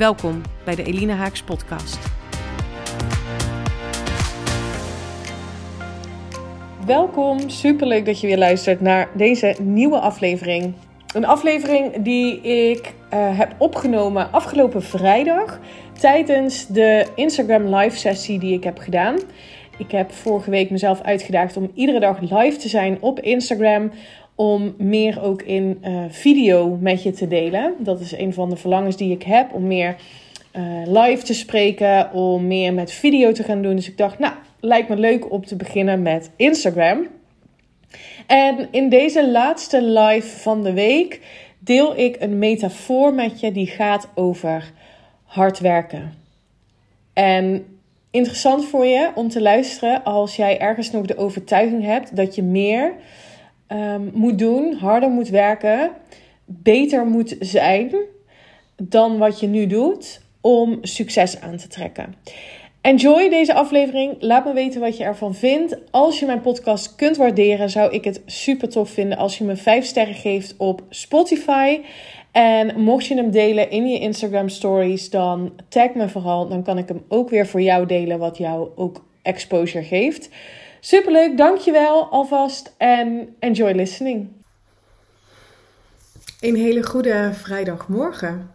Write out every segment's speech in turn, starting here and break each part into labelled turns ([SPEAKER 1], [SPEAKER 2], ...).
[SPEAKER 1] Welkom bij de Elina Haaks podcast. Welkom, superleuk dat je weer luistert naar deze nieuwe aflevering. Een aflevering die ik uh, heb opgenomen afgelopen vrijdag tijdens de Instagram live sessie die ik heb gedaan. Ik heb vorige week mezelf uitgedaagd om iedere dag live te zijn op Instagram om meer ook in uh, video met je te delen. Dat is een van de verlangens die ik heb, om meer uh, live te spreken, om meer met video te gaan doen. Dus ik dacht, nou, lijkt me leuk om te beginnen met Instagram. En in deze laatste live van de week deel ik een metafoor met je die gaat over hard werken. En interessant voor je om te luisteren als jij ergens nog de overtuiging hebt dat je meer um, moet doen, harder moet werken, beter moet zijn dan wat je nu doet om succes aan te trekken. Enjoy deze aflevering. Laat me weten wat je ervan vindt. Als je mijn podcast kunt waarderen, zou ik het super tof vinden als je me 5 sterren geeft op Spotify. En mocht je hem delen in je Instagram stories, dan tag me vooral. Dan kan ik hem ook weer voor jou delen, wat jou ook exposure geeft. Superleuk, dankjewel alvast en enjoy listening. Een hele goede vrijdagmorgen.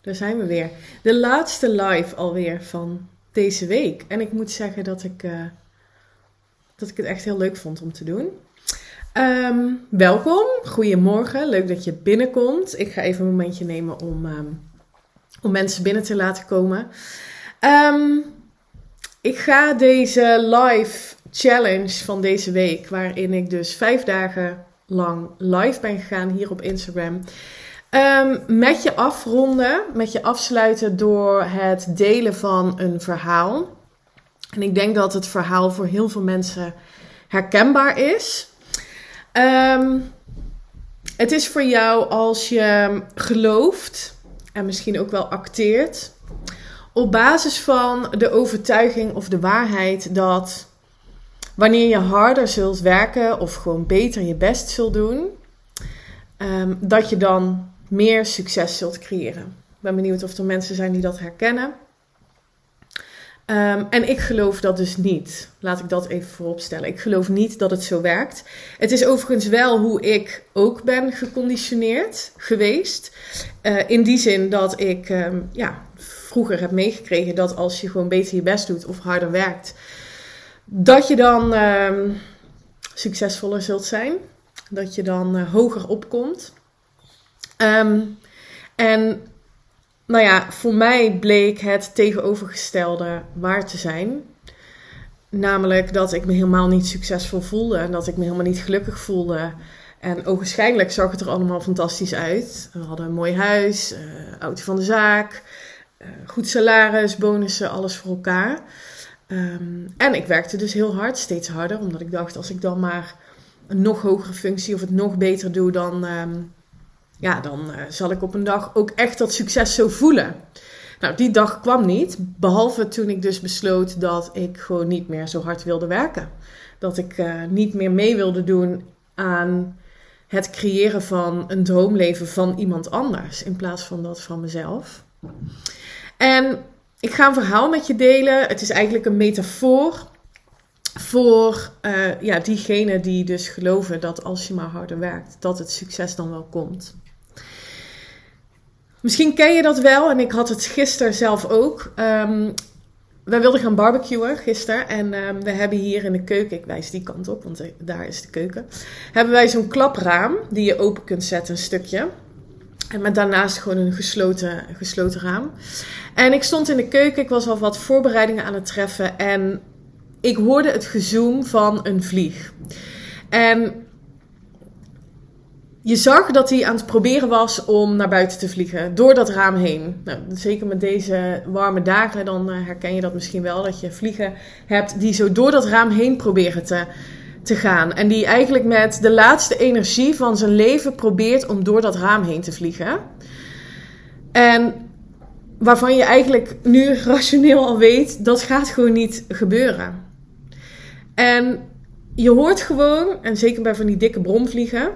[SPEAKER 1] Daar zijn we weer. De laatste live alweer van deze week. En ik moet zeggen dat ik, uh, dat ik het echt heel leuk vond om te doen. Um, welkom, goedemorgen. Leuk dat je binnenkomt. Ik ga even een momentje nemen om, um, om mensen binnen te laten komen. Um, ik ga deze live challenge van deze week, waarin ik dus vijf dagen lang live ben gegaan hier op Instagram. Um, met je afronden, met je afsluiten door het delen van een verhaal. En ik denk dat het verhaal voor heel veel mensen herkenbaar is. Um, het is voor jou als je gelooft en misschien ook wel acteert op basis van de overtuiging of de waarheid dat wanneer je harder zult werken of gewoon beter je best zult doen, um, dat je dan meer succes zult creëren. Ik ben benieuwd of er mensen zijn die dat herkennen. Um, en ik geloof dat dus niet. Laat ik dat even vooropstellen. Ik geloof niet dat het zo werkt. Het is overigens wel hoe ik ook ben geconditioneerd geweest. Uh, in die zin dat ik um, ja, vroeger heb meegekregen dat als je gewoon beter je best doet of harder werkt, dat je dan uh, succesvoller zult zijn. Dat je dan uh, hoger opkomt. Um, en nou ja, voor mij bleek het tegenovergestelde waar te zijn. Namelijk dat ik me helemaal niet succesvol voelde en dat ik me helemaal niet gelukkig voelde. En ogenschijnlijk zag het er allemaal fantastisch uit. We hadden een mooi huis, uh, auto van de zaak, uh, goed salaris, bonussen, alles voor elkaar. Um, en ik werkte dus heel hard, steeds harder, omdat ik dacht: als ik dan maar een nog hogere functie of het nog beter doe, dan, um, ja, dan uh, zal ik op een dag ook echt dat succes zo voelen. Nou, die dag kwam niet, behalve toen ik dus besloot dat ik gewoon niet meer zo hard wilde werken. Dat ik uh, niet meer mee wilde doen aan het creëren van een droomleven van iemand anders in plaats van dat van mezelf. En ik ga een verhaal met je delen. Het is eigenlijk een metafoor voor uh, ja, diegenen die dus geloven dat als je maar harder werkt, dat het succes dan wel komt. Misschien ken je dat wel en ik had het gisteren zelf ook. Um, wij wilden gaan barbecuen gisteren en um, we hebben hier in de keuken, ik wijs die kant op, want daar is de keuken, hebben wij zo'n klapraam die je open kunt zetten, een stukje. Met daarnaast gewoon een gesloten, gesloten raam. En ik stond in de keuken, ik was al wat voorbereidingen aan het treffen en ik hoorde het gezoem van een vlieg. En je zag dat hij aan het proberen was om naar buiten te vliegen. Door dat raam heen. Nou, zeker met deze warme dagen, dan eh, herken je dat misschien wel. Dat je vliegen hebt die zo door dat raam heen proberen te, te gaan. En die eigenlijk met de laatste energie van zijn leven probeert om door dat raam heen te vliegen. En waarvan je eigenlijk nu rationeel al weet, dat gaat gewoon niet gebeuren. En je hoort gewoon, en zeker bij van die dikke bromvliegen,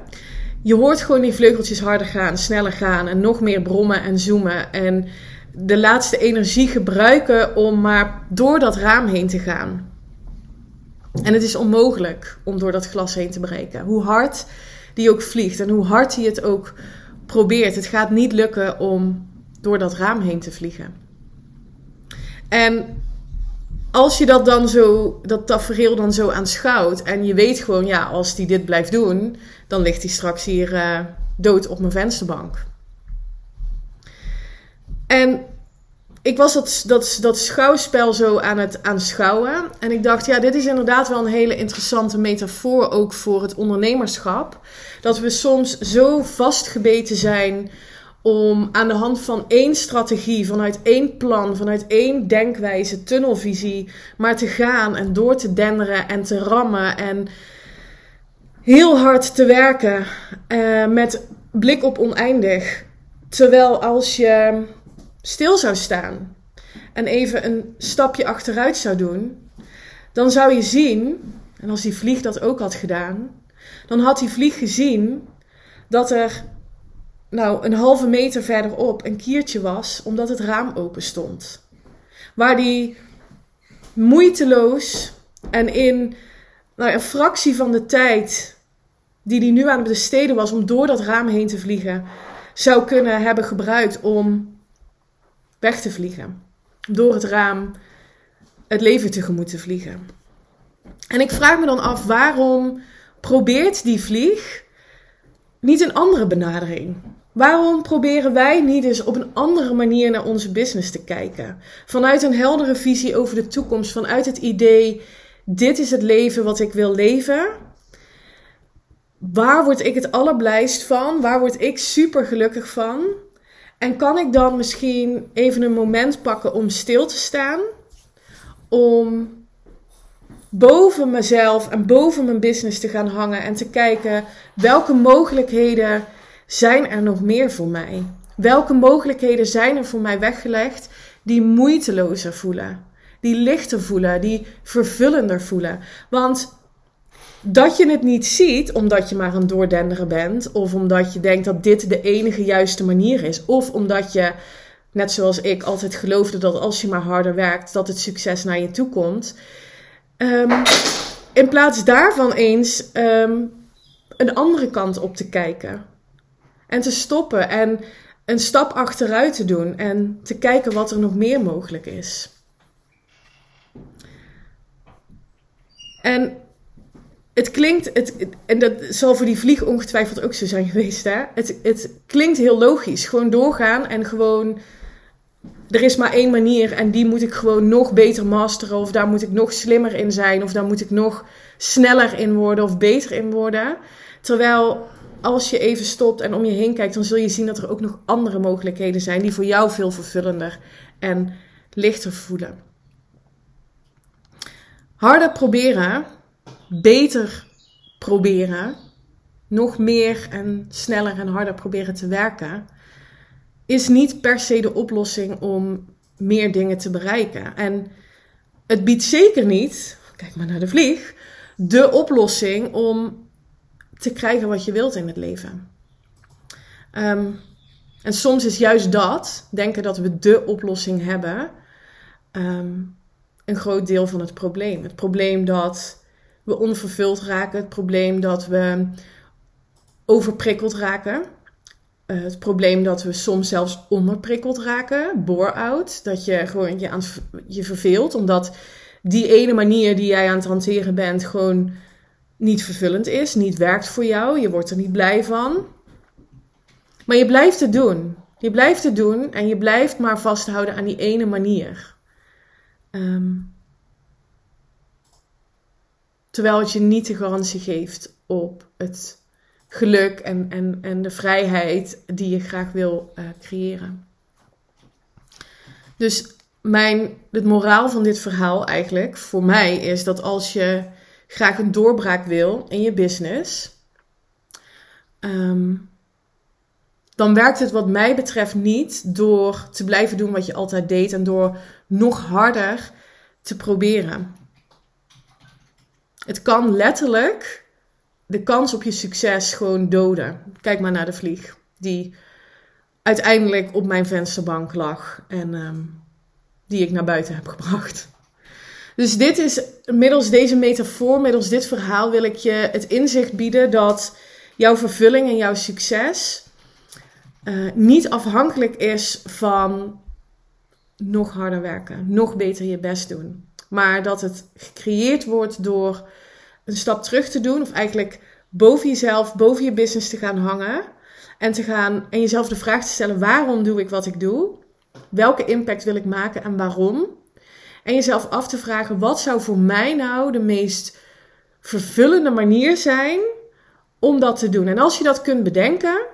[SPEAKER 1] je hoort gewoon die vleugeltjes harder gaan, sneller gaan en nog meer brommen en zoomen. En de laatste energie gebruiken om maar door dat raam heen te gaan. En het is onmogelijk om door dat glas heen te breken. Hoe hard die ook vliegt en hoe hard hij het ook probeert. Het gaat niet lukken om door dat raam heen te vliegen. En als je dat dan zo, dat tafereel dan zo aanschouwt en je weet gewoon, ja, als hij dit blijft doen, dan ligt hij straks hier uh, dood op mijn vensterbank. En ik was dat, dat, dat schouwspel zo aan het aanschouwen. En ik dacht, ja, dit is inderdaad wel een hele interessante metafoor ook voor het ondernemerschap. Dat we soms zo vastgebeten zijn om aan de hand van één strategie, vanuit één plan, vanuit één denkwijze, tunnelvisie, maar te gaan en door te denderen en te rammen en heel hard te werken uh, met blik op oneindig. Terwijl als je stil zou staan en even een stapje achteruit zou doen, dan zou je zien, en als die vlieg dat ook had gedaan, dan had die vlieg gezien dat er nou een halve meter verderop een kiertje was, omdat het raam open stond. Waar die moeiteloos en in nou, een fractie van de tijd die hij nu aan het besteden was om door dat raam heen te vliegen, zou kunnen hebben gebruikt om weg te vliegen. Door het raam het leven tegemoet te vliegen. En ik vraag me dan af, waarom probeert die vlieg niet een andere benadering? Waarom proberen wij niet eens op een andere manier naar onze business te kijken? Vanuit een heldere visie over de toekomst, vanuit het idee: dit is het leven wat ik wil leven. Waar word ik het allerblijst van? Waar word ik super gelukkig van? En kan ik dan misschien even een moment pakken om stil te staan? Om boven mezelf en boven mijn business te gaan hangen en te kijken welke mogelijkheden zijn er nog meer voor mij? Welke mogelijkheden zijn er voor mij weggelegd die moeitelozer voelen? Die lichter voelen, die vervullender voelen. Want dat je het niet ziet omdat je maar een doordenderen bent, of omdat je denkt dat dit de enige juiste manier is, of omdat je, net zoals ik, altijd geloofde dat als je maar harder werkt, dat het succes naar je toe komt. Um, in plaats daarvan eens um, een andere kant op te kijken. En te stoppen en een stap achteruit te doen en te kijken wat er nog meer mogelijk is. En het klinkt, het, en dat zal voor die vlieg ongetwijfeld ook zo zijn geweest, hè? Het, het klinkt heel logisch. Gewoon doorgaan en gewoon. Er is maar één manier en die moet ik gewoon nog beter masteren. Of daar moet ik nog slimmer in zijn. Of daar moet ik nog sneller in worden of beter in worden. Terwijl als je even stopt en om je heen kijkt, dan zul je zien dat er ook nog andere mogelijkheden zijn die voor jou veel vervullender en lichter voelen. Harder proberen, beter proberen, nog meer en sneller en harder proberen te werken, is niet per se de oplossing om meer dingen te bereiken. En het biedt zeker niet, kijk maar naar de vlieg, de oplossing om te krijgen wat je wilt in het leven. Ehm, en soms is juist dat, denken dat we de oplossing hebben, ehm, een groot deel van het probleem. Het probleem dat we onvervuld raken, het probleem dat we overprikkeld raken. Uh, het probleem dat we soms zelfs onderprikkeld raken, bore-out. Dat je gewoon je, aan, je verveelt, omdat die ene manier die jij aan het hanteren bent gewoon niet vervullend is, niet werkt voor jou, je wordt er niet blij van. Maar je blijft het doen. Je blijft het doen en je blijft maar vasthouden aan die ene manier. Um, terwijl het je niet de garantie geeft op het geluk en, en, en de vrijheid die je graag wil uh, creëren. Dus mijn, het moraal van dit verhaal eigenlijk voor mij is dat als je graag een doorbraak wil in je business, um, dan werkt het wat mij betreft niet door te blijven doen wat je altijd deed en door nog harder te proberen. Het kan letterlijk de kans op je succes gewoon doden. Kijk maar naar de vlieg die uiteindelijk op mijn vensterbank lag en um, die ik naar buiten heb gebracht. Dus dit is, middels deze metafoor, middels dit verhaal wil ik je het inzicht bieden dat jouw vervulling en jouw succes uh, niet afhankelijk is van nog harder werken, nog beter je best doen. Maar dat het gecreëerd wordt door een stap terug te doen, of eigenlijk boven jezelf, boven je business te gaan hangen. En, te gaan, en jezelf de vraag te stellen: waarom doe ik wat ik doe? Welke impact wil ik maken en waarom? En jezelf af te vragen: wat zou voor mij nou de meest vervullende manier zijn om dat te doen? En als je dat kunt bedenken,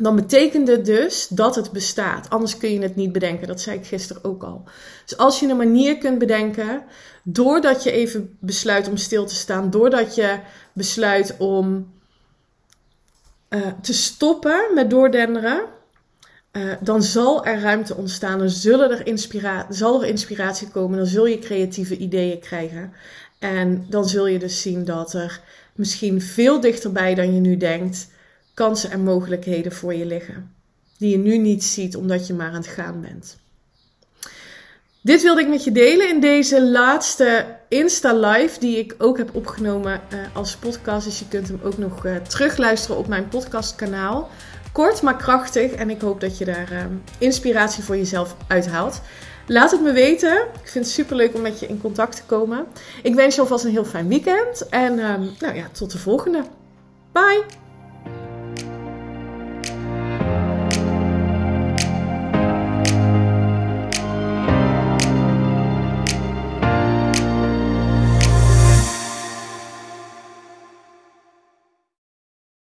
[SPEAKER 1] dan betekent het dus dat het bestaat. Anders kun je het niet bedenken. Dat zei ik gisteren ook al. Dus als je een manier kunt bedenken, doordat je even besluit om stil te staan, doordat je besluit om uh, te stoppen met doordenderen, uh, dan zal er ruimte ontstaan. Dan zullen er inspira zal er inspiratie komen. Dan zul je creatieve ideeën krijgen. En dan zul je dus zien dat er misschien veel dichterbij dan je nu denkt kansen en mogelijkheden voor je liggen. Die je nu niet ziet omdat je maar aan het gaan bent. Dit wilde ik met je delen in deze laatste Insta Live, die ik ook heb opgenomen uh, als podcast. Dus je kunt hem ook nog uh, terugluisteren op mijn podcastkanaal. Kort maar krachtig en ik hoop dat je daar uh, inspiratie voor jezelf uithaalt. Laat het me weten. Ik vind het super leuk om met je in contact te komen. Ik wens je alvast een heel fijn weekend en nou ja, tot de volgende. Bye!